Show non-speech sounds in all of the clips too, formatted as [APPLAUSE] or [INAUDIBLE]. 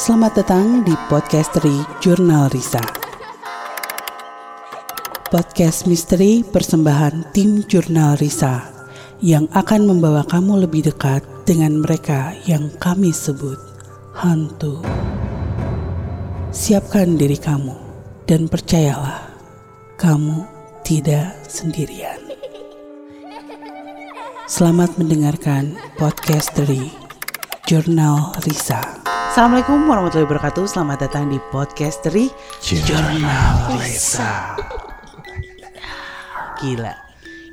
Selamat datang di Podcastery Jurnal Risa. Podcast misteri persembahan tim Jurnal Risa yang akan membawa kamu lebih dekat dengan mereka yang kami sebut hantu. Siapkan diri kamu dan percayalah, kamu tidak sendirian. Selamat mendengarkan Podcastery Jurnal Risa. Assalamualaikum warahmatullahi wabarakatuh. Selamat datang di Podcastery Jurnal Risa. Gila.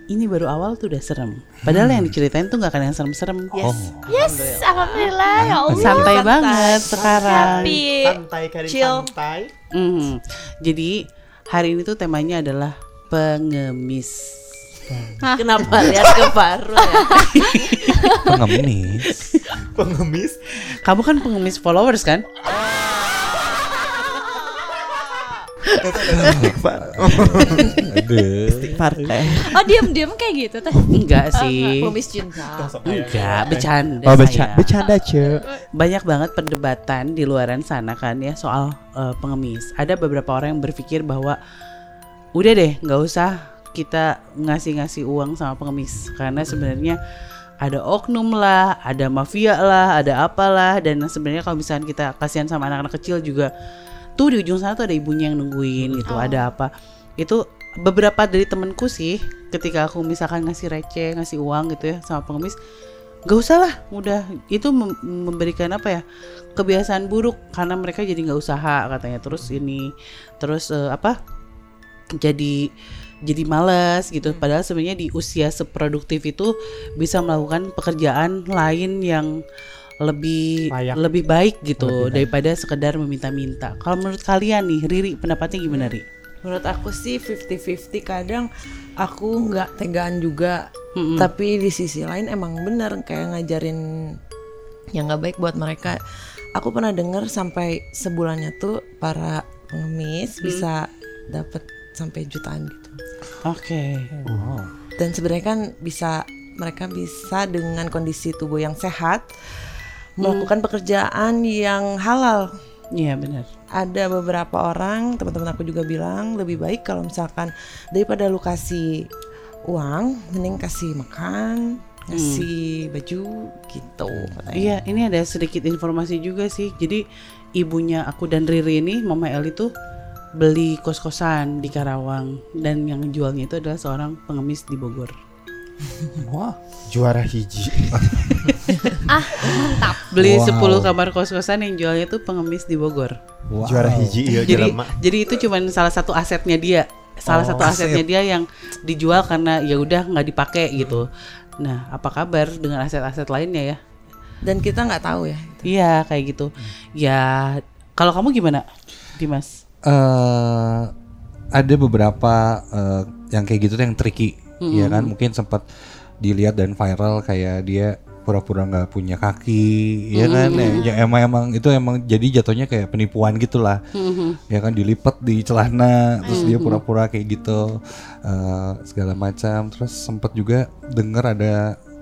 Ini baru awal tuh udah serem. Padahal yang diceritain tuh gak akan yang serem-serem. Yes. Yes, alhamdulillah ya Allah. Santai banget sekarang. Happy. santai kali Chill. santai Mhm. Jadi hari ini tuh temanya adalah pengemis. Kenapa lihat ke Faru ya? [LAUGHS] pengemis pengemis Kamu kan pengemis followers kan? aduh Oh diam-diam kayak gitu teh. Enggak sih. Pemis cinta. Enggak, bercanda. oh saya. beca- bercanda ce banyak banget perdebatan di luaran sana kan ya soal eh, pengemis. Ada beberapa orang yang berpikir bahwa udah deh nggak usah kita ngasih-ngasih uang sama pengemis. Karena sebenarnya ada oknum lah, ada mafia lah, ada apalah. Dan sebenarnya kalau misalnya kita kasihan sama anak-anak kecil juga tuh di ujung sana tuh ada ibunya yang nungguin gitu, ada apa. Itu beberapa dari temenku sih ketika aku misalkan ngasih receh, ngasih uang gitu ya sama pengemis Gak usah lah, udah itu mem- memberikan apa ya kebiasaan buruk. Karena mereka jadi nggak usaha katanya. Terus ini terus eh, apa jadi jadi malas gitu. Padahal sebenarnya di usia seproduktif itu bisa melakukan pekerjaan lain yang lebih Layak. lebih baik gitu Lebih baik. daripada sekedar meminta-minta. Kalau menurut kalian nih, Riri pendapatnya gimana, Ri? Menurut aku sih 50-50 kadang aku nggak tegaan juga Mm-mm. tapi di sisi lain emang bener kayak ngajarin yang nggak baik buat mereka aku pernah dengar sampai sebulannya tuh para pengemis bisa dapat sampai jutaan gitu Oke. dan sebenarnya kan bisa mereka bisa dengan kondisi tubuh yang sehat melakukan pekerjaan yang halal Iya benar. ada beberapa orang teman-teman aku juga bilang lebih baik kalau misalkan daripada lu kasih uang mending kasih makan ngasih baju gitu katanya. Iya, ini ada sedikit informasi juga sih. Jadi ibunya aku dan Riri ini, Mama El itu beli kos-kosan di Karawang dan yang jualnya itu adalah seorang pengemis di Bogor. [LAUGHS] wah juara hiji [LAUGHS] Ah mantap. Beli Wow. 10 kamar kos-kosan yang jualnya itu pengemis di Bogor. wow. juara hiji iya Jadi jelema jadi itu cuman salah satu asetnya dia. Salah Oh, satu asetnya dia yang dijual karena ya udah nggak dipakai gitu. Nah, apa kabar dengan aset-aset lainnya ya? dan kita nggak tahu ya Iya, kayak gitu. Ya, kalau kamu gimana, Dimas? Eh, ada beberapa eh, yang kayak gitu tuh yang tricky ya kan? Mungkin sempat dilihat dan viral kayak dia pura-pura nggak punya kaki ya kan? ya, ya emang emang itu emang jadi jatuhnya kayak penipuan gitulah. Ya kan? Dilipat di celana terus dia pura-pura kayak gitu eh, segala macam. Terus sempat juga denger ada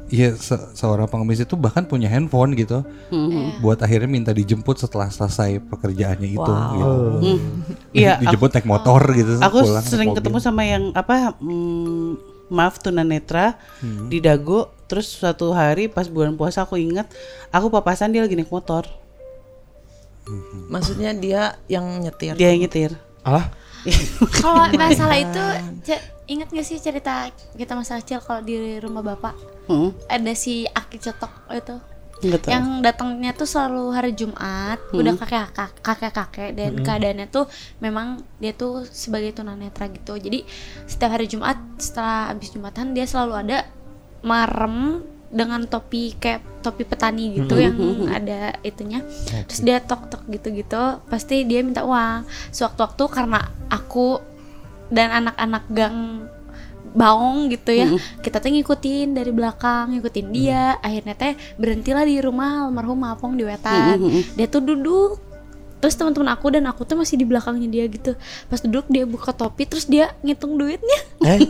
ya se- seorang pengemis itu bahkan punya handphone gitu. Buat akhirnya minta dijemput setelah selesai pekerjaannya itu gitu. Hmm. Iya, aku- dijemput naik motor gitu Aku pulang sering mobil. ketemu sama yang apa mm, maaf tunanetra di Dago. Terus suatu hari pas bulan puasa aku ingat aku papasan dia lagi naik motor. Maksudnya dia yang nyetir? Dia yang nyetir. Alah Kalau [LAUGHS] masalah itu ingat gak sih cerita kita masa kecil kalau di rumah bapak? Hmm, ada si Aki Cetok itu. Tahu. yang datangnya tuh selalu hari Jumat udah kakek kakek kakek dan keadaannya tuh memang dia tuh sebagai tunanetra gitu. Jadi setiap hari Jumat setelah habis Jumatan dia selalu ada marem dengan topi kayak topi petani gitu yang ada itunya. Terus dia tok tok gitu gitu pasti dia minta uang. Sewaktu-waktu karena aku dan anak-anak gang baong gitu ya kita teh ngikutin dari belakang ngikutin dia. Akhirnya teh berhentilah di rumah almarhum Apong di wetan. Dia tuh duduk. Terus teman-teman aku dan aku tuh masih di belakangnya dia gitu. Pas duduk dia buka topi terus dia ngitung duitnya. Eh?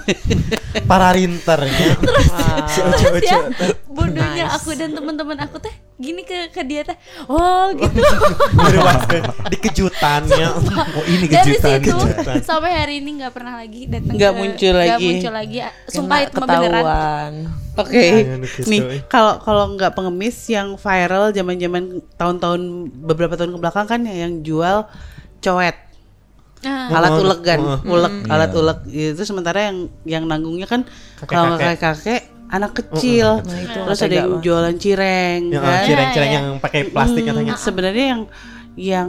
Para rinter ya [LAUGHS] terus ya bodohnya aku dan teman-teman aku teh gini ke ke dia teh oh gitu [LAUGHS] Berwaskeun di kejutannya. [LAUGHS] Oh ini dari kejutan. situ sampai hari ini nggak pernah lagi datang Nggak muncul nggak lagi. muncul lagi sumpah Kena itu beneran ketahuan. Oke, Jangan gitu, nih eh. kalau kalau nggak pengemis yang viral zaman-zaman tahun-tahun beberapa tahun ke belakang kan yang jual coet Nah, alat ulek kan, oh. ulek alat ulek itu sementara yang yang nanggungnya kan kalau nggak kakek-kakek anak kecil, Nah, itu. Terus ada yang jualan cireng Yang kan. ah, cireng-cireng Iya, yang pakai plastik Hmm, katanya. Sebenarnya yang yang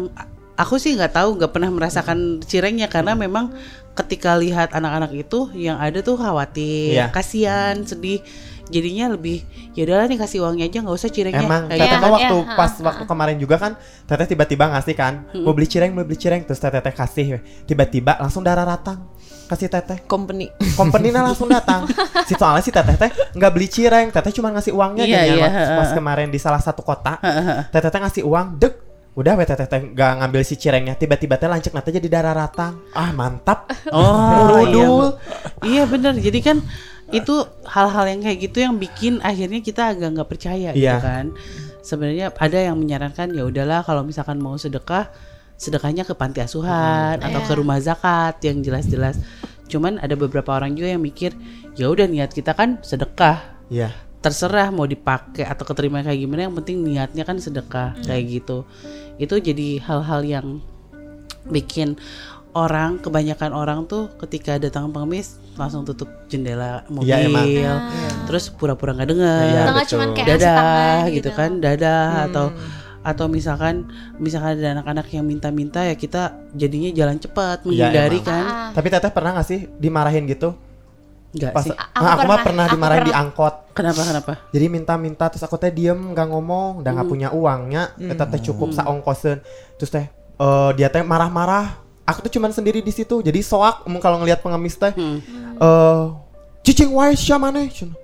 aku sih nggak tahu, nggak pernah merasakan cirengnya. Karena memang ketika lihat anak-anak itu yang ada tuh khawatir, Iya. kasihan, sedih. Jadinya lebih ya udahlah nih kasih uangnya aja nggak usah cirengnya. Emang Kayak teteh mah Iya, waktu iya, pas ha, waktu kemarin juga kan teteh tiba-tiba ngasih kan mau beli cireng mau beli cireng. Terus teteh kasih tiba-tiba langsung darah ratang kasih teteh. Company. company-nya langsung datang. Si soalnya si teteh teh nggak beli cireng. Teteh cuma ngasih uangnya Iya, gini iya, pas, kemarin di salah satu kota teteh teh ngasih uang dek. Udah we teteh teh nggak ngambil si cirengnya. Tiba-tiba teh lancek nanti jadi darah ratang ah mantap. Oh iya, Rudul. iya bener. Jadi kan itu hal-hal yang kayak gitu yang bikin akhirnya kita agak nggak percaya gitu Iya. kan. Sebenarnya ada yang menyarankan ya udahlah kalau misalkan mau sedekah sedekahnya ke panti asuhan atau ke Iya. rumah zakat yang jelas-jelas. Cuman ada beberapa orang juga yang mikir ya udah niat kita kan sedekah. Iya. Terserah mau dipakai atau keterima kayak gimana yang penting niatnya kan sedekah kayak gitu. Itu jadi hal-hal yang bikin orang kebanyakan orang tuh ketika datang pengemis langsung tutup jendela mobil Iya, emang. terus pura-pura nggak dengar Iya, ngasih dadah tangan gitu kan dadah atau atau misalkan misalkan ada anak-anak yang minta-minta ya kita jadinya jalan cepat Iya, menghindari emang. kan. Ah, tapi teteh pernah nggak sih dimarahin gitu? Enggak pas sih. Aku Ah, aku mah pernah, dimarahin di pernah. angkot. Kenapa kenapa? Jadi minta-minta terus aku teh diem nggak ngomong udah nggak punya uangnya eta teh cukup saongkoseun terus teh eh, dia teh marah-marah. Aku tuh cuman sendiri di situ jadi soak kalau ngelihat pengemis teh. Hmm. eh cicing wae sia maneh cenah.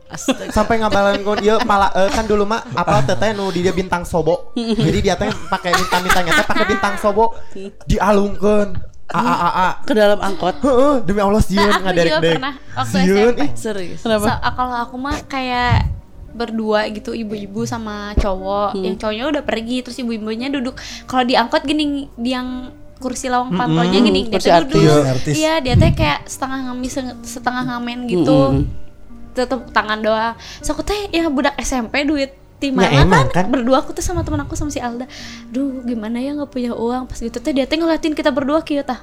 sampai ngabalan gue dia malah eh, kan dulu mah apa teteh nu di dia bintang sobo. Jadi dia teh pakai minta-mintanya teh pakai bintang sobo. Dialungkeun a a a a. Ke dalam angkot. Heeh, demi Allah sieun Nah, juga dek SMP. ih Serius. kenapa? So, kalau aku mah kayak berdua gitu ibu-ibu sama cowok. Yang cowoknya udah pergi terus ibu-ibunya duduk. Kalau diangkut gini di yang kursi lawang pantolnya gini dia kursi tuh artis. duduk Iya, artis. iya dia teh kayak setengah ngamis setengah ngamen gitu Mm-mm. tetep tangan doang so aku teh ya budak SMP duit di Ya, emang, kan, kan? berdua aku tuh sama teman aku sama si Alda duh gimana ya nggak punya uang pas gitu teh dia teh ngeliatin kita berdua kieu tah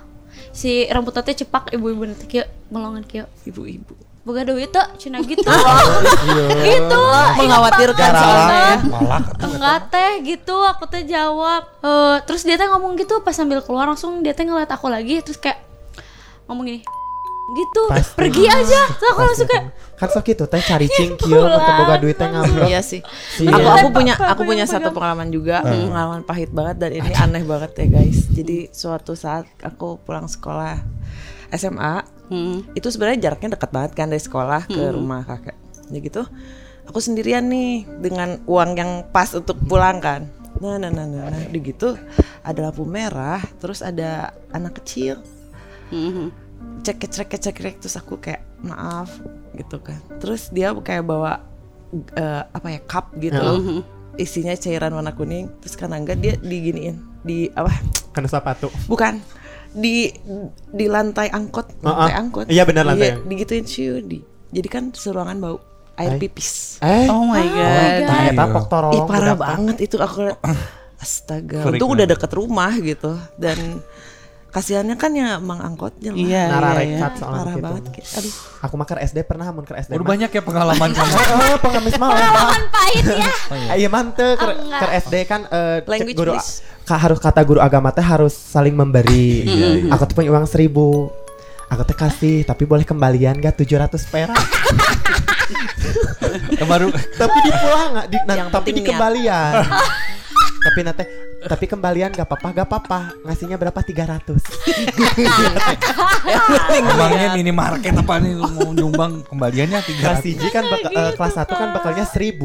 si rambut teh cepak ibu-ibu nanti kieu melongan kieu Ibu-ibu. Boga duit tuh cina gitu [LAUGHS] gitu Mengkhawatirkan Gara- soalnya ya. Malak. enggak teh gitu aku teh jawab Eh, terus dia teh ngomong gitu pas sambil keluar langsung dia teh ngeliat aku lagi terus kayak ngomong gini gitu Pasti. pergi aja terus aku langsung kayak kan sok gitu teh cari cingkil untuk boga duit teh ngambil Iya sih. Iya. Aku aku punya aku punya satu pegang. pengalaman juga, pengalaman pahit banget dan ini aneh banget ya guys. Jadi suatu saat aku pulang sekolah SMA, Hmm. itu sebenarnya jaraknya dekat banget kan dari sekolah ke rumah kakek. Ya gitu. Aku sendirian nih dengan uang yang pas untuk pulang kan. Nah, nah, nah, nah, nah. Udah gitu ada lampu merah, terus ada anak kecil Mhm. cek cek cek cek terus aku kayak maaf gitu kan terus dia kayak bawa eh, apa ya cup gitu isinya cairan warna kuning terus karena enggak dia diginiin di apa kan sepatu bukan di di lantai angkot Oh, lantai ah. angkot. Iya, benar, lantai. Iya, digituin ciu di jadi kan seruangan bau air Ay. pipis. Eh? Oh my god. tah eta pok torong Ih parah banget itu aku astaga. Freak untung udah deket rumah gitu. Dan kasihannya kan ya mang angkotnya lah. Iya, Nara iya, iya. parah gitu. banget kayak, aduh aku ke SD pernah mun ke SD Udah banyak ya pengalaman [LAUGHS] kamu. Eh, pengemis mah pengalaman pahit ya [LAUGHS] Ah, Iya mante ke, Oh, SD kan eh, cek Language, guru ka, harus kata guru agama teh harus saling memberi. Aku tuh punya uang seribu. Aku teh kasih tapi boleh kembalian gak 700 perak. Baru tapi dipulang nggak di, nah, tapi di kembalian. tapi nate tapi kembalian gak apa-apa gak apa-apa. Ngasihnya berapa? 300 Emangnya [LAUGHS] minimarket apa nih mau nyumbang kembaliannya kelas 300 1 kan bak- eh, kelas 1 kan bakalnya 1000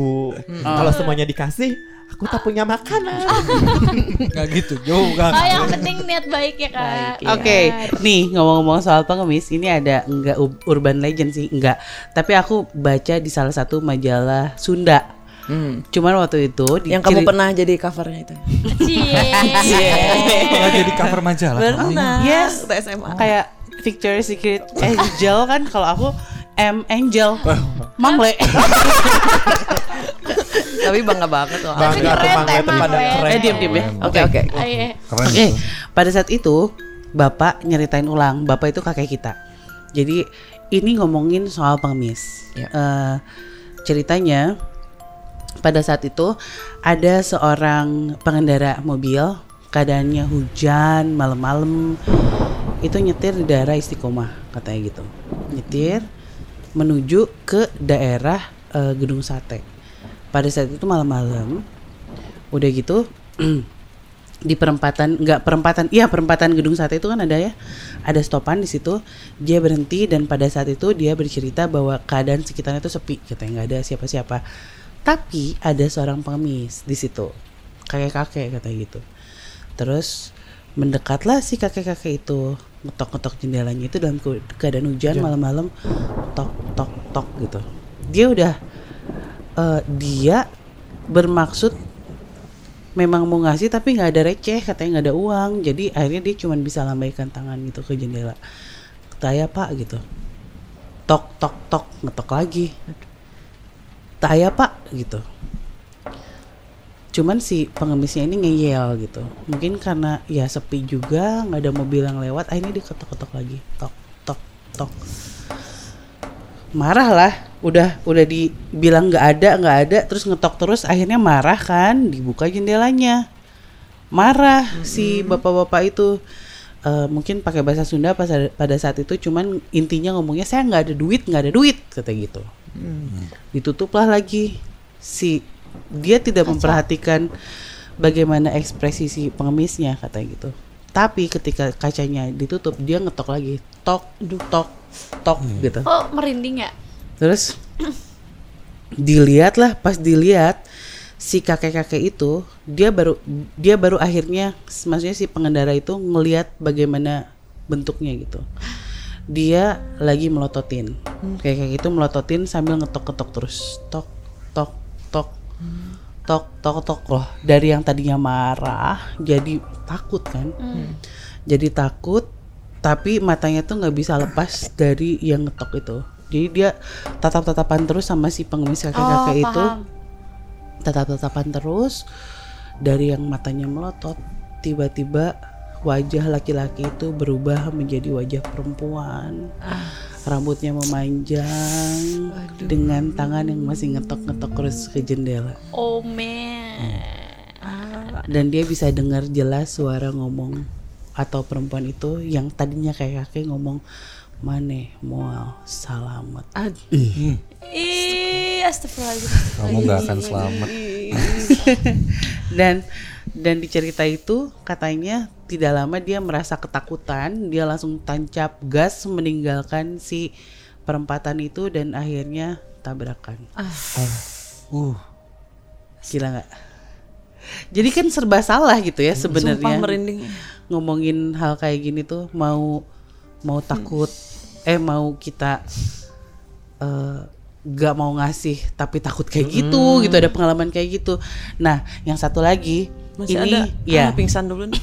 kalau semuanya dikasih aku tak punya makanan. [LAUGHS] Enggak gitu juga. oh yang penting niat baik ya kak. Oke, nih ngomong-ngomong soal pengemis, ini ada enggak ur- urban legend sih, enggak. Tapi aku baca di salah satu majalah Sunda. Cuman waktu itu di Yang kamu pernah jadi covernya itu. Cie. Pernah jadi cover majalah. Pernah. Yes. SMA. kayak Victoria's Secret Angel kan kalau aku M Angel Mangle Tapi bangga banget loh. Bangga tuh keren, mangga itu pada keren. eh diam diam ya Oke oke. Oke, pada saat itu bapak nyeritain ulang, bapak itu kakek kita. Jadi ini ngomongin soal pengemis. Ya. Eh, ceritanya pada saat itu ada seorang pengendara mobil, keadaannya hujan malam-malam, itu nyetir di daerah Istiqomah katanya gitu, nyetir menuju ke daerah eh, Gedung Sate. Pada saat itu malam-malam, udah gitu [CLEARS THROAT] di perempatan nggak perempatan iya perempatan gedung sate itu kan ada ya. Ada stopan di situ dia berhenti dan pada saat itu dia bercerita bahwa keadaan sekitarnya itu sepi katanya nggak ada siapa-siapa tapi ada seorang pengemis di situ. Kakek kakek katanya gitu. Terus mendekatlah si kakek kakek itu. Ngetok-ngetok jendelanya itu dalam ke- keadaan hujan malam-malam tok tok tok gitu. Dia udah eh, dia bermaksud memang mau ngasih tapi nggak ada receh katanya nggak ada uang. Jadi akhirnya dia cuma bisa lambaikan tangan gitu ke jendela. Taya pak gitu. Tok tok tok ngetok lagi taya pak gitu. Cuman si pengemisnya ini ngeyel gitu. Mungkin karena ya sepi juga nggak ada mobil yang lewat akhirnya dia ketok ketok lagi. Tok tok tok. Marah lah. Udah udah dibilang nggak ada nggak ada terus ngetok terus akhirnya marah kan dibuka jendelanya. Marah si bapak-bapak itu. Eh, mungkin pakai bahasa Sunda pada saat itu cuman intinya ngomongnya saya nggak ada duit nggak ada duit kata gitu ditutuplah lagi. Si dia tidak memperhatikan bagaimana ekspresi si pengemisnya katanya gitu. Tapi ketika kacanya ditutup dia ngetok lagi. Tok tok tok gitu. Oh merinding ya? Terus dilihat lah, pas dilihat si kakek-kakek itu dia baru dia baru akhirnya maksudnya si pengendara itu ngelihat bagaimana bentuknya gitu. Dia lagi melototin. Kayak itu melototin sambil ngetok-ketok terus. Tok tok tok. Tok tok tok loh. Dari yang tadinya marah jadi takut kan. Jadi takut tapi matanya tuh nggak bisa lepas dari yang ngetok itu. Jadi dia tatap-tatapan terus sama si pengemis kakek-kakek Oh, itu tatap-tatapan terus dari yang matanya melotot tiba-tiba wajah laki-laki itu berubah menjadi wajah perempuan. Rambutnya memanjang dengan tangan yang masih ngetok-ngetok terus ke jendela. Oh man. dan dia bisa dengar jelas suara ngomong atau perempuan itu yang tadinya kayak kakek ngomong mane mual salamet. Ih, astagfirullahaladzim. Kamu nggak akan selamat. [LAUGHS] dan dan di cerita itu katanya tidak lama dia merasa ketakutan dia langsung tancap gas meninggalkan si perempatan itu dan akhirnya tabrakan. Uh, gila nggak? Jadi kan serba salah gitu ya sebenarnya. merinding. ngomongin hal kayak gini tuh mau mau takut eh mau kita eh, gak mau ngasih tapi takut kayak gitu gitu ada pengalaman kayak gitu nah yang satu lagi Masih ini ada. ya Ah, pingsan dulu nih.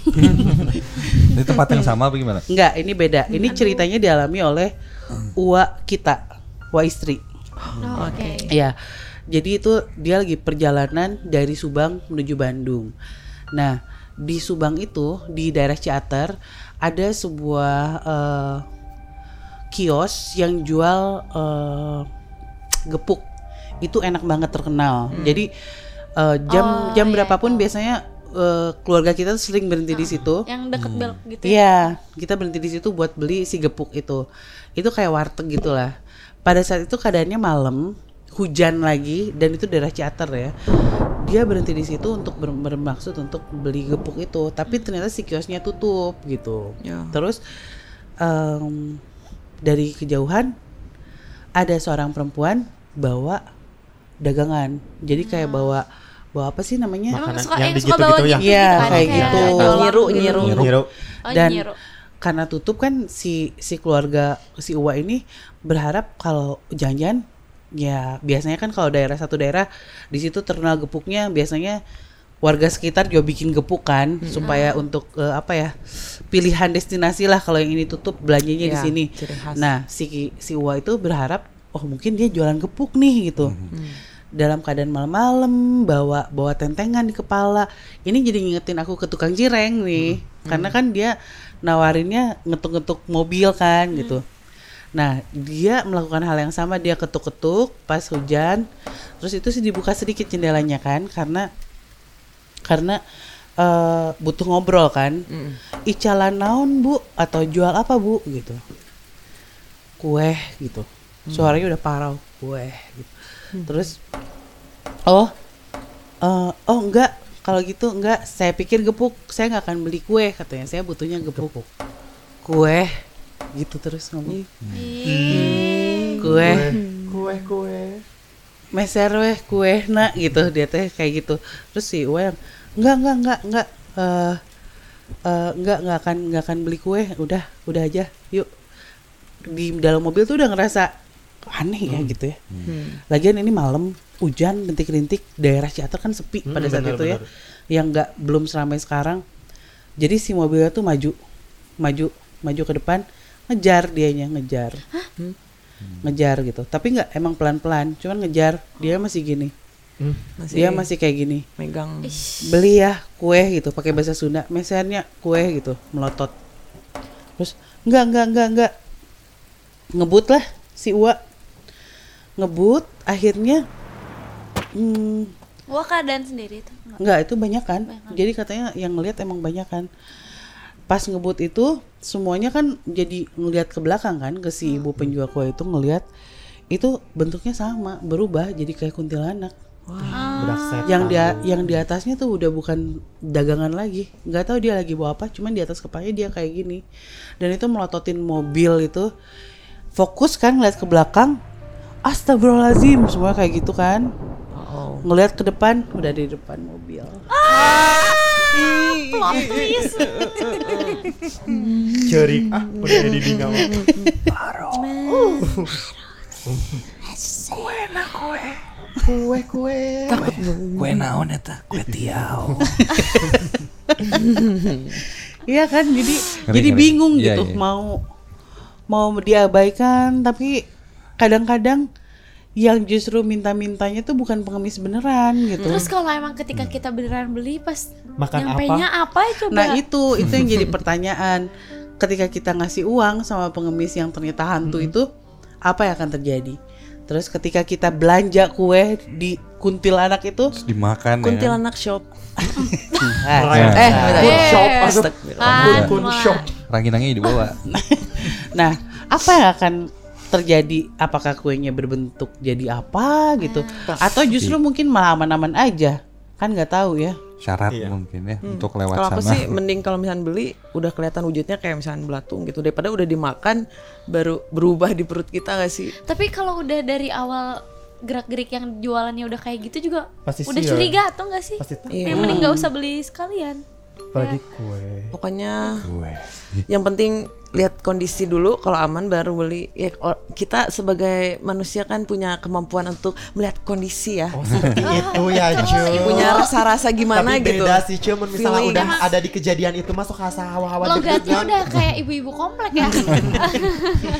[LAUGHS] ini tempat yang sama apa gimana? Enggak, ini beda. Ini ceritanya dialami oleh uak kita, wa istri. Oh, Oke. Ya. Jadi itu dia lagi perjalanan dari Subang menuju Bandung. Nah, di Subang itu di daerah Ciater ada sebuah eh, kios yang jual eh, gepuk. Itu enak banget terkenal. Jadi eh, jam Oh, jam iya, berapapun itu. biasanya eh, keluarga kita tuh sering berhenti di situ. Yang deket belok gitu ya? Iya, kita berhenti di situ buat beli si gepuk itu. Itu kayak warteg gitulah. Pada saat itu keadaannya malam, hujan lagi dan itu daerah Ciater ya. Dia berhenti di situ untuk ber- bermaksud untuk beli gepuk itu, tapi ternyata si kiosnya tutup gitu. Ya. Terus em, dari kejauhan ada seorang perempuan bawa dagangan. Jadi kayak bawa bawa apa sih namanya? Makanan suka yang yang digitu-gitu suka bawa ya? gitu Iya, kan? kayak gitu. Nyiru, nyiru. Nyiru. Dan nyiru. karena tutup kan si si keluarga si Uwa ini berharap kalau jangan-jangan ya biasanya kan kalau daerah satu daerah di situ terkenal gepuknya biasanya warga sekitar juga bikin gepuk kan supaya untuk eh, apa ya pilihan destinasi lah kalau yang ini tutup belanjanya di Ya, sini. ciri khas. Nah si si Uwa itu berharap oh mungkin dia jualan gepuk nih gitu. Dalam keadaan malam-malam bawa bawa tentengan di kepala. Ini jadi ngingetin aku ke tukang cireng nih. Karena kan dia nawarinnya ngetuk-ngetuk mobil kan gitu. Nah, dia melakukan hal yang sama, dia ketuk-ketuk pas hujan. Terus itu sih dibuka sedikit jendelanya kan karena karena eh, butuh ngobrol kan. Icalan naon, Bu? Atau jual apa, Bu? gitu. Kue gitu. Suaranya udah parau, kue gitu. Terus oh eh, oh enggak. Kalau gitu enggak. Saya pikir gepuk. Saya nggak akan beli kue katanya. Saya butuhnya gepuk. Kue gitu terus ngomong. Kue Kue kue. meser weh. Kue nak gitu. Dia teh kayak gitu. Terus si Uwe enggak enggak enggak enggak eh eh, enggak enggak akan enggak akan beli kue. Udah udah aja. Yuk. Di dalam mobil tuh udah ngerasa aneh ya gitu ya. Lagian ini malam hujan rintik-rintik. Daerah Ciater kan sepi Hmm, pada saat benar, itu ya. benar. yang enggak belum seramai sekarang. Jadi si mobilnya tuh maju. Maju maju ke depan. Ngejar dianya ngejar. Ngejar gitu. Tapi nggak emang pelan-pelan. Cuman ngejar. Dia masih gini Hmm. Masih dia masih kayak gini megang. beli ya kue gitu pakai bahasa Sunda mesennya kue gitu melotot terus enggak enggak enggak enggak ngebut lah si Uwa ngebut akhirnya hmm, Wah keadaan sendiri tuh. Enggak. Enggak, itu banyak kan. Banyak. Jadi katanya yang ngelihat emang banyak kan. Pas ngebut itu semuanya kan jadi ngelihat ke belakang kan ke si ibu penjual kue itu ngelihat itu bentuknya sama, berubah jadi kayak kuntilanak. Bedak setan. Yang dia yang di atasnya tuh udah bukan dagangan lagi. nggak tahu dia lagi bawa apa, cuman di atas kepalanya dia kayak gini. Dan itu melototin mobil itu. Fokus kan ngeliat ke belakang. Astagfirullahaladzim, semua kayak gitu kan Oh. ngelihat ke depan udah di depan mobil Plot twist. [LAUGHS] Cerik ah udah jadi bingau. Kue kue. Kue naon eta? Kue tiao. [LAUGHS] iya kan jadi Ngeri, jadi ngeri. bingung Iya, gitu iya. mau mau diabaikan tapi kadang-kadang yang justru minta-mintanya tuh bukan pengemis beneran gitu Terus kalau emang ketika kita beneran beli pas Makan nyampenya apa, coba? nah itu itu yang jadi pertanyaan ketika kita ngasih uang sama pengemis yang ternyata hantu itu apa yang akan terjadi terus ketika kita belanja kue di kuntilanak itu Terus dimakan ya. Kuntilanak shop. eh, Keren. eh, Kun shop masuk. Kun shop. Ranginangnya dibawa. [LAUGHS] Nah, apa yang akan terjadi? Apakah kuenya berbentuk jadi apa gitu? Atau justru mungkin malah aman-aman aja? Kan nggak tahu ya. Syarat Iya. mungkin ya untuk lewat Kalau aku sana. sih mending kalau misalnya beli udah kelihatan wujudnya kayak misalnya belatung gitu daripada udah dimakan baru berubah di perut kita gak sih? Tapi kalau udah dari awal gerak-gerik yang jualannya udah kayak gitu juga Pasti udah curiga atau enggak sih? Pasti. Yang mending nggak usah beli sekalian. Apalagi kue. Pokoknya Kue. yang penting lihat kondisi dulu kalau aman baru beli. Ya kita sebagai manusia kan punya kemampuan untuk melihat kondisi ya. Oh seperti [LAUGHS] itu ya Jun. Punya rasa-rasa gimana Tapi gitu. beda sih cuman misalnya Feeling. udah ada di kejadian itu masuk rasa hawa-hawa Logatnya udah kayak ibu-ibu komplek ya.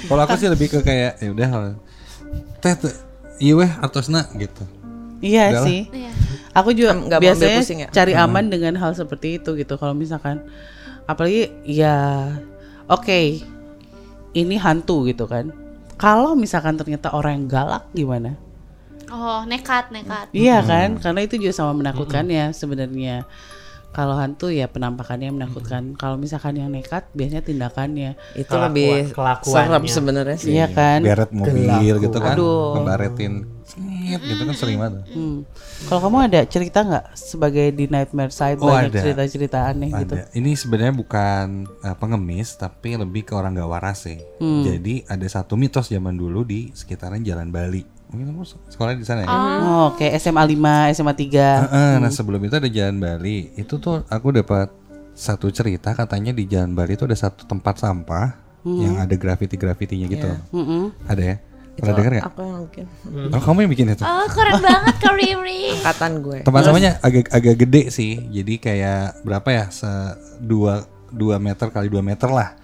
Kalau aku sih lebih ke kayak ya udah teh teh iya weh atosna gitu. Iya Udahlah. sih. Iya. Aku juga nggak biasanya pusing ya? cari aman dengan hal seperti itu gitu. Kalau misalkan, apalagi ya, oke, ini hantu gitu kan. Kalau misalkan ternyata orang yang galak gimana? Oh, nekat, nekat. Iya kan, karena itu juga sama menakutkan ya sebenarnya. Kalau hantu ya penampakannya menakutkan. Kalau misalkan yang nekat biasanya tindakannya. Itu Kelakuan- lebih kelakuannya. serem sebenarnya sih. Iya kan? Beret mobil gitu kan. Aduh. Ngebaretin Sengit gitu kan sering banget. Hmm. Kalau kamu ada cerita nggak sebagai di Nightmare Side Oh, banyak ada. cerita-cerita aneh gitu? Ada. Ini sebenarnya bukan uh, pengemis tapi lebih ke orang gak waras sih. Hmm. Jadi ada satu mitos zaman dulu di sekitaran Jalan Bali. Mungkin kamu sekolah di sana ya? Oh, kayak SMA 5, SMA 3. Heeh, Nah sebelum itu ada Jalan Bali. Itu tuh aku dapat satu cerita katanya di Jalan Bali itu ada satu tempat sampah yang ada grafiti-grafitinya gitu. Mm-mm. Ada ya. Pernah denger nggak? Aku yang bikin. Oh kamu yang bikin itu? Oh keren banget Kak Riri. [LAUGHS] Angkatan gue. Tempat samanya agak agak gede sih. Jadi kayak berapa ya? Se dua dua meter kali dua meter lah.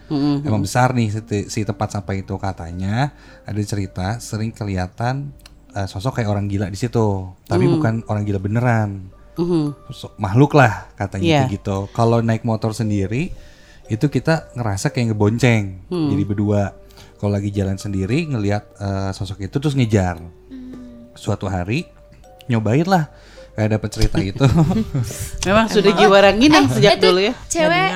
Emang besar nih si, si tempat sampah itu katanya. Ada cerita sering kelihatan eh, sosok kayak orang gila di situ. Tapi bukan orang gila beneran. Mhm. Sosok makhluk lah katanya kayak gitu. Kalau naik motor sendiri itu kita ngerasa kayak ngebonceng. Jadi berdua. Kalau lagi jalan sendiri ngelihat eh, sosok itu terus ngejar. Suatu hari nyobain lah kayak dapet cerita itu [LAUGHS] Memang sudah jiwa ranginang sejak itu dulu ya. Cewek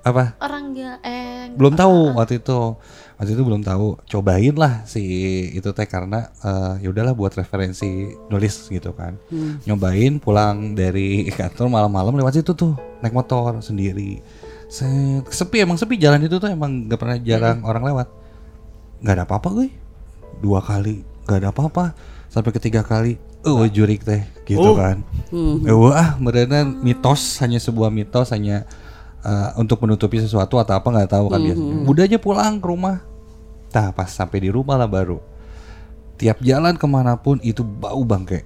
apa? orang gila eh belum tahu waktu itu. Waktu itu belum tahu. Cobain lah si itu teh karena eh, ya udahlah buat referensi nulis gitu kan. Nyobain pulang dari kantor malam-malam lewat situ tuh naik motor sendiri. Set, sepi emang sepi jalan itu tuh emang gak pernah jarang orang lewat. Nggak ada apa-apa gue dua kali nggak ada apa-apa. Sampai ketiga kali oh jurik teh gitu kan. Eh, wah beneran mitos hanya sebuah mitos hanya eh, untuk menutupi sesuatu atau apa nggak tahu kan biasanya. Udah aja pulang ke rumah. Nah pas sampai di rumah lah baru. Tiap jalan ke mana pun itu bau bangke.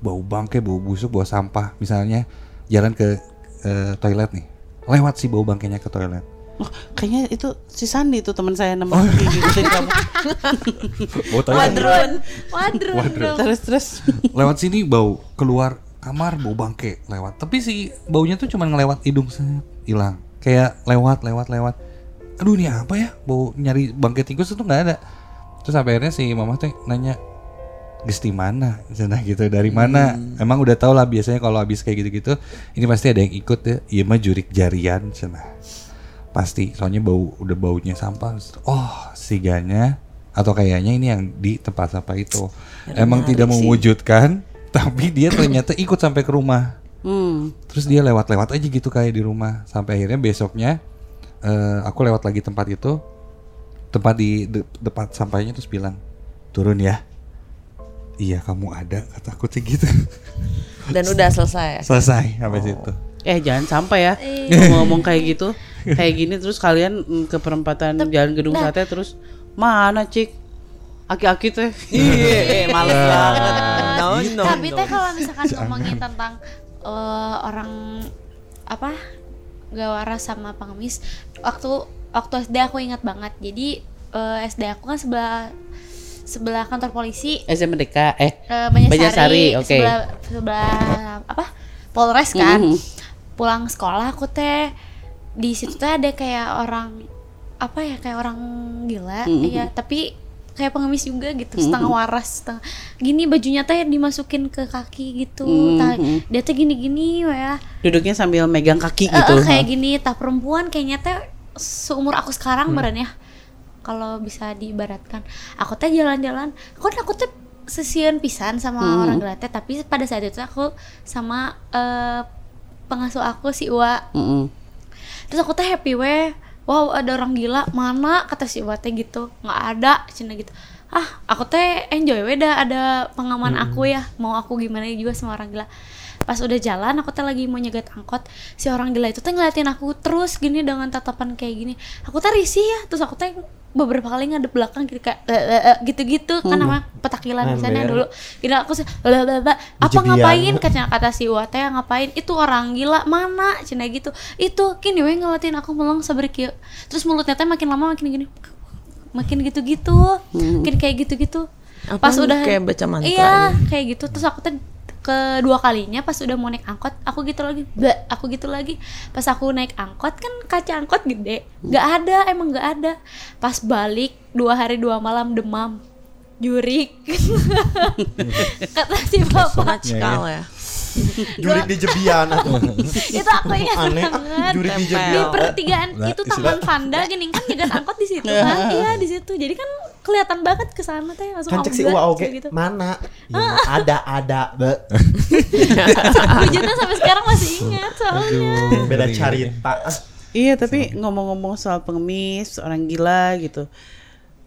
Bau bangke, bau busuk, bau sampah. Misalnya jalan ke eh, toilet nih. Lewat sih bau bangkainya ke toilet Oh, kayaknya itu si Sandi tuh teman saya namanya ngikutin kamu. Bau wadrun wadrun dong. Terus terus. Lewat sini bau Keluar kamar bau bangke lewat Tapi si baunya tuh cuma ngelewat hidung set, hilang Kayak lewat, lewat, lewat Aduh ini apa ya Bau nyari bangke tikus itu nggak ada Terus akhirnya si mama tuh nanya Gesti mana? Sana gitu dari mana? Emang udah tau lah biasanya kalau habis kayak gitu-gitu, ini pasti ada yang ikut ya. Iya mah jurik jarian sana. Pasti, soalnya bau udah baunya sampah. Oh, siganya atau kayaknya ini yang di tempat sampah itu. Emang tidak mewujudkan, tapi dia ternyata ikut sampai ke rumah. Hmm. Terus dia lewat-lewat aja gitu kayak di rumah sampai akhirnya besoknya eh, aku lewat lagi tempat itu tempat di de- tempat sampahnya terus bilang turun ya. Iya kamu ada kata aku sih gitu. Dan udah selesai. Selesai sampai situ. Eh jangan sampai ya ngomong kayak gitu. Kayak gini terus kalian mm, ke perempatan Jalan Gedung Sate terus mana cik? Aki-aki teh. [LAUGHS] Iya, males banget. No, no, Tapi no. teh kalau misalkan ngomongin tentang eh, orang apa gak waras sama pengemis, waktu waktu SD aku ingat banget. Jadi eh, SD aku kan sebelah sebelah kantor polisi SMDK eh eh, Banyarsari, Banyarsari, oke. sebelah sebelah apa Polres kan. Mhm. Pulang sekolah aku teh di situ teh ada kayak orang apa ya kayak orang gila, Mhm. ya tapi kayak pengemis juga gitu, setengah waras, setengah gini bajunya teh dimasukin ke kaki gitu, Mhm. dia teh gini-gini ya, Duduknya sambil megang kaki Eh, gitu. kayak gini, tah perempuan kayaknya teh seumur aku sekarang meren ya, kalau bisa diibaratkan, aku teh jalan-jalan, aku aku teh sesian pisan sama Mhm. orang gila teh, tapi pada saat itu aku sama eh, pengasuh aku si Uwa Mm-mm. Terus aku teh happy weh wow ada orang gila. Mana? Kata si Iwa teh gitu. Nggak ada cina gitu. Ah aku teh enjoy weh dah ada pengaman aku ya. Mau aku gimana juga sama orang gila pas udah jalan aku teh lagi mau nyegat angkot si orang gila itu teh ngeliatin aku terus gini dengan tatapan kayak gini. Aku teh risih ya terus aku teh beberapa kali ngadep belakang gitu kayak "Eh, eh, eh," gitu-gitu kan nama petakilan misalnya dulu. Gini aku sih apa ngapain? Kata kata si Iwa teh ngapain? Itu orang gila mana? Cina gitu. Itu kini weh ngeliatin aku melong sabrik ya terus mulutnya teh makin lama makin gini makin gitu-gitu makin kayak gitu-gitu. Pas udah kayak baca mantra iya kayak gitu. Terus aku teh kedua kalinya pas udah mau naik angkot aku gitu lagi Bleh, aku gitu lagi. Pas aku naik angkot kan kaca angkot gede. Nggak ada emang nggak ada. Pas balik dua hari dua malam demam. Jurik. [LAUGHS] Kata si bapak. sekal ya. [LAUGHS] Jurik di Jebian [LAUGHS] itu aku ingat Aneh banget jurik di di Jebian. pertigaan Nah, itu taman Vanda gini kan nyegat angkot di situ kan [LAUGHS] iya di situ jadi kan kelihatan banget ke sana teh langsung Kan cek si Uwa oke gitu mana? Ya, ada ada be. wujudnya sampai sekarang masih ingat soalnya beda cerita. Iya tapi ngomong-ngomong soal pengemis, orang gila gitu.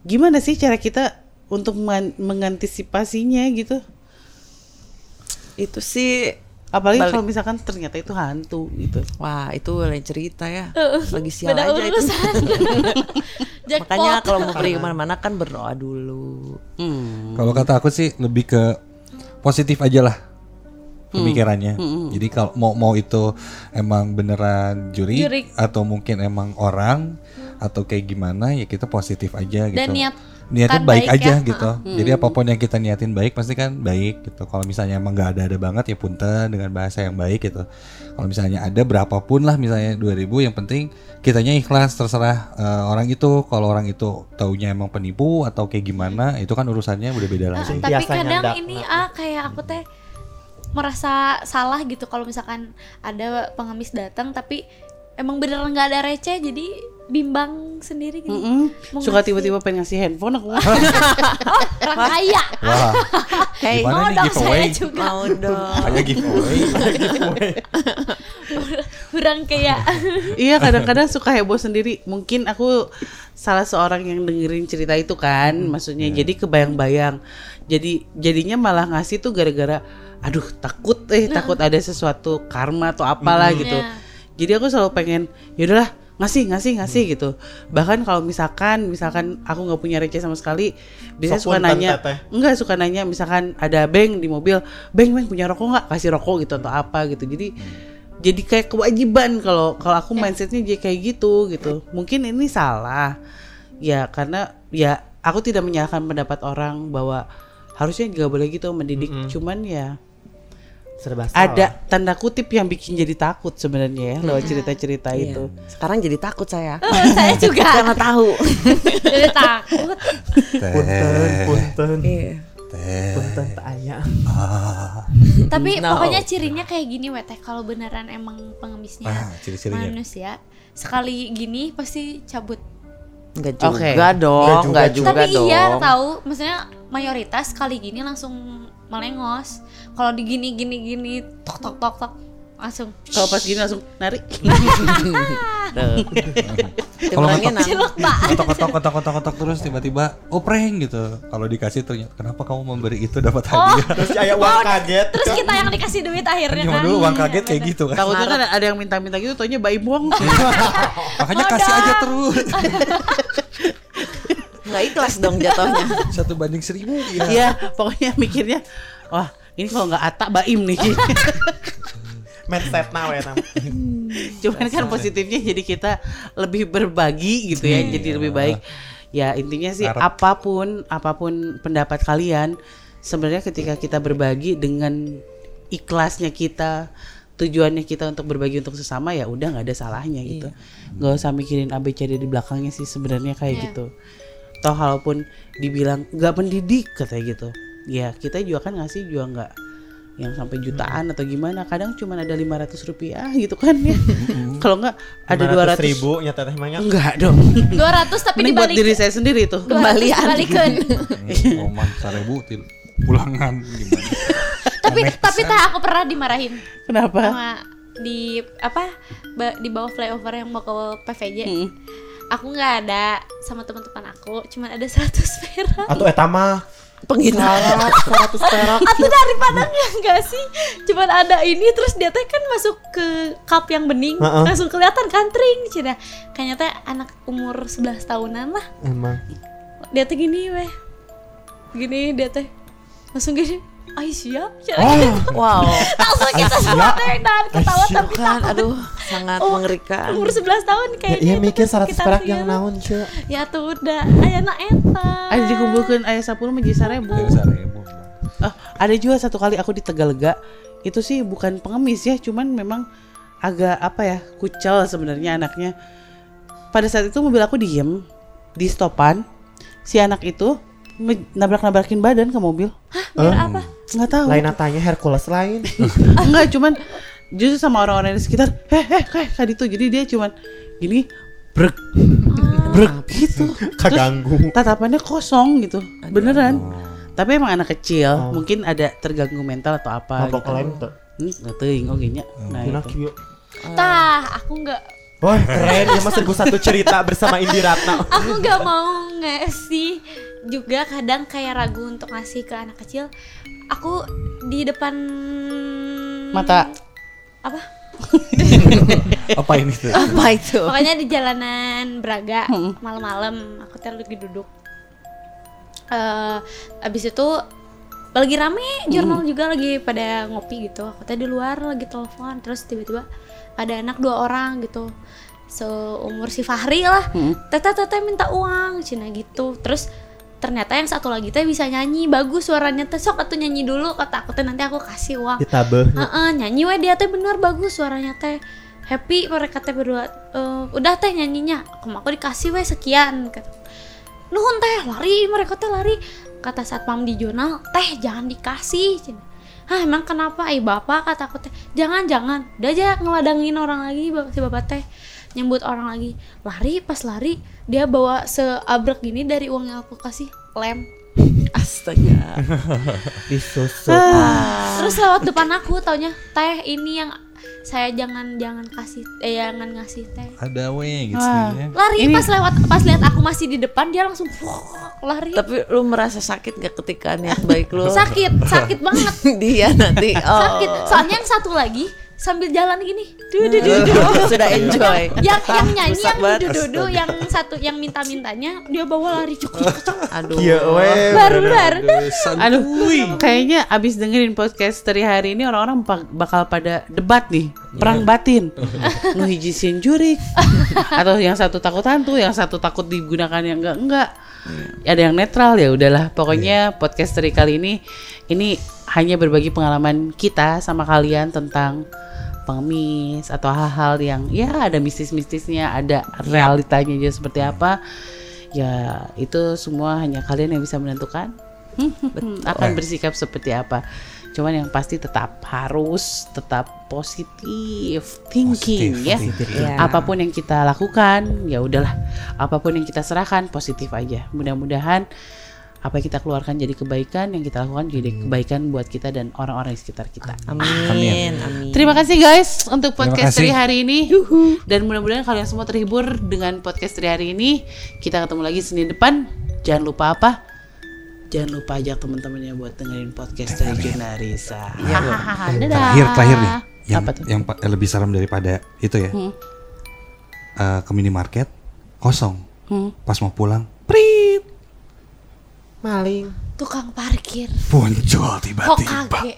Gimana sih cara kita untuk men- mengantisipasinya gitu? Itu sih apalagi Balik. kalau misalkan ternyata itu hantu gitu Wah itu lain cerita ya. Lagi sial beda aja itu. [LAUGHS] Makanya kalau mau pergi ke mana-mana kan berdoa dulu. hmm. Kalau kata aku sih lebih ke positif aja lah pemikirannya. Jadi kalau mau mau itu emang beneran juri, Juri. atau mungkin emang orang atau kayak gimana ya kita positif aja gitu. Dan niat niatnya kan baik, baik aja ya. gitu. Jadi apa pun yang kita niatin baik pasti kan baik gitu. Kalau misalnya emang nggak ada-ada banget ya punten dengan bahasa yang baik gitu. Kalau misalnya ada berapapun lah misalnya 2000 yang penting kitanya ikhlas terserah eh, orang itu. Kalau orang itu taunya emang penipu atau kayak gimana itu kan urusannya udah beda Ah, lagi. tapi Biasanya kadang ndak- ini ah kayak aku teh merasa salah gitu kalau misalkan ada pengemis datang tapi emang beneran nggak ada receh jadi bimbang sendiri gitu. Mm-mm. Mau suka tiba-tiba pengen ngasih handphone aku [LAUGHS] Oh, orang kaya. Wah, Hey, Mau dong giveaway? saya juga. mau dong. kayak giveaway. Orang kaya. iya kadang-kadang suka heboh sendiri mungkin aku salah seorang yang dengerin cerita itu kan maksudnya jadi kebayang-bayang jadi jadinya malah ngasih tuh gara-gara aduh takut eh takut ada sesuatu karma atau apalah gitu Iya. jadi aku selalu pengen yaudahlah ngasih ngasih ngasih gitu. Bahkan kalau misalkan misalkan aku nggak punya receh sama sekali biasanya Sok suka nanya teteh. enggak suka nanya misalkan ada beng di mobil beng beng punya rokok nggak? Kasih rokok gitu atau apa gitu. Jadi jadi kayak kewajiban kalau kalau aku mindsetnya jadi kayak gitu gitu. Mungkin ini salah. Ya karena ya aku tidak menyalahkan pendapat orang bahwa harusnya nggak boleh gitu mendidik. Cuman ya serba salah. ada tanda kutip yang bikin jadi takut sebenarnya ya lewat cerita-cerita itu Sekarang jadi takut saya. saya juga [LAUGHS] Karena tahu. [LAUGHS] jadi takut. punten punten Iya. punten tak aya [LAUGHS] Tapi No. pokoknya cirinya kayak gini weteh kalau beneran emang pengemisnya Ah, ciri-cirinya. manusia sekali gini pasti cabut. Enggak Oke. juga dong, enggak juga, Tapi dong. iya tahu, maksudnya mayoritas kali gini langsung melengos. Kalau di gini gini gini tok tok tok tok langsung. Kalau pas gini langsung narik. [LAUGHS] Kalau ngetok- kotok kotok kotok kotok kotok terus tiba-tiba oh prank gitu. Kalau dikasih ternyata kenapa kamu memberi itu dapat hadiah? Terus aya uang kaget. Terus kita yang dikasih duit akhirnya kan. dulu uang kaget kayak gitu kan. Takutnya kan ada yang minta-minta gitu taunya bayi buang. [LAUGHS] Makanya kasih aja terus [LAUGHS] Enggak ikhlas dong jatuhnya. [LAUGHS] satu banding seribu ya Iya, pokoknya mikirnya, wah ini kalau nggak atak baim nih. [LAUGHS] mindset now ya nam Cuman kan positifnya jadi kita lebih berbagi gitu ya, jadi lebih baik. Ya intinya sih Harap. apa pun apa pun pendapat kalian, sebenarnya ketika kita berbagi dengan ikhlasnya kita, tujuannya kita untuk berbagi untuk sesama ya udah nggak ada salahnya gitu. nggak usah mikirin ABCD di belakangnya sih sebenarnya kayak gitu. Toh kalaupun dibilang nggak mendidik katanya gitu, ya kita juga kan ngasih juga nggak yang sampai jutaan atau gimana. Kadang cuma ada 500 rupiah gitu kan ya. Kalau nggak ada 200 ribu nyata teh mah enggak dong. 200 tapi ini buat dibalik diri saya sendiri tuh. Kembalian. Dibalikan. [LAUGHS] Oman seribu til pulangan gimana? Tapi tapi tah aku pernah dimarahin. Kenapa? Sama di apa di bawah flyover yang mau ke PVJ. Mm. Aku nggak ada sama teman-teman aku, cuman ada 100 perak. atau eta mah Penghinaan. syarat 100 perak Atau daripada enggak sih? Cuman ada ini terus dia teh kan masuk ke cup yang bening, Heeh. langsung kelihatan kantring cina. Kayaknya teh anak umur 11 tahunan lah. emang Dia teh gini weh. Gini dia teh. Langsung gini. Ay siap, Cina. Wow. langsung kita semua dan ketawa tapi kan aduh sangat Oh, mengerikan. umur 11 tahun ya, kayaknya iya mikir pas 100 kita perak yang naon cuy ya tuh udah. Ayana eta. Ada dikumpulkan ayah 10 menjadi seribu Dari seribu Ah, ada juga satu kali aku di Tegalega. Itu sih bukan pengemis ya cuman memang agak apa ya kucel sebenarnya anaknya. Pada saat itu mobil aku diem di stopan. Si anak itu nabrak-nabrakin badan ke mobil. Biar apa? Nggak tahu. Lain natanya Hercules lain. [LAUGHS] Enggak cuman justru sama orang-orang di sekitar heh heh kayak kayak itu jadi dia cuman gini brek brek gitu. [LAUGHS] Kaganggu. Tatapannya kosong gitu beneran. Tapi emang anak kecil Oh. mungkin ada terganggu mental atau apa mabok gitu. lain tuh Hmm, nggak teuing oke nya. Nah, Gina itu. kieu. tah aku nggak. Wah keren. Ya mas satu cerita bersama Indi Ratna. Aku nggak mau ngasih juga kadang kayak ragu untuk ngasih ke anak kecil aku di depan Mata. Apa? [LAUGHS] Apa ini tuh? Apa itu? pokoknya di jalanan Braga malam-malam aku teh lagi duduk. Eh abis itu lagi rame jurnal juga lagi pada ngopi gitu. Aku teh di luar lagi telepon terus tiba-tiba ada anak dua orang gitu. Seumur si Fahri lah. Teteh teteh minta uang cina gitu. Terus ternyata yang satu lagi teh bisa nyanyi. Bagus suaranya teh. Sok atuh nyanyi dulu. Kata aku teh nanti aku kasih uang. Ditabeh. Heeh, nyanyi we dia teh bener bagus suaranya teh. Happy mereka teh berdua. "Eh, udah teh nyanyinya. Aku aku dikasih we sekian kata nuhun teh lari mereka teh lari. Kata satpam di jurnal teh jangan dikasih. Hah emang kenapa? Eh bapak kata aku teh. Jangan jangan. Udah aja ngeladangin orang lagi si bapak teh nyebut orang lagi lari pas lari dia bawa seabrek gini dari uang yang aku kasih lem [LAUGHS] Astaga. [LAUGHS] Disusuk. Terus lewat depan aku taunya teh ini yang saya jangan jangan kasih eh jangan ngasih teh. Ada we gitu Wah. ya. Lari Ini- pas lewat pas lihat aku masih di depan dia langsung lari. Tapi lu merasa sakit gak ketika niat baik lu? Sakit, sakit banget. [LAUGHS] Dia nanti. Oh. Sakit. Soalnya yang satu lagi sambil jalan gini. Du, du, du, du. [LAUGHS] Sudah enjoy. yang yang [LAUGHS] nyanyi yang banget. dudu yang satu yang minta mintanya dia bawa lari cuk cuk, cuk. Aduh. Iya baru baru Aduh, kayaknya abis dengerin podcast dari hari ini orang-orang bak- bakal pada debat nih, perang batin. [LAUGHS] Nu hiji jurik. Atau yang satu takut hantu, yang satu takut digunakan yang enggak enggak. Ada yang netral ya udahlah. Pokoknya podcast dari kali ini ini hanya berbagi pengalaman kita sama kalian tentang pengemis atau hal-hal yang ya ada mistis-mistisnya, ada realitanya juga seperti apa. Ya, itu semua hanya kalian yang bisa menentukan [LAUGHS] akan bersikap seperti apa. Cuman yang pasti tetap harus tetap positif thinking Positif ya. thinking. Ya. Apa pun yang kita lakukan, ya udahlah. Apa pun yang kita serahkan positif aja. Mudah-mudahan apa yang kita keluarkan jadi kebaikan, yang kita lakukan jadi kebaikan buat kita dan orang-orang di sekitar kita. Amin. Amin. Terima kasih guys untuk podcast dari hari ini. Dan mudah-mudahan kalian semua terhibur dengan podcast dari hari ini. Kita ketemu lagi Senin depan. Jangan lupa apa? Jangan lupa ajak teman-temannya buat dengerin podcast dari Junarisa. Hahaha. Dadah. Terakhir terakhir nih. Yang Apa tuh? yang lebih serem daripada itu ya. Hmm. Eh, ke minimarket kosong. Hmm. Pas mau pulang, prit. Maling. tukang parkir Muncul tiba-tiba. [LAUGHS]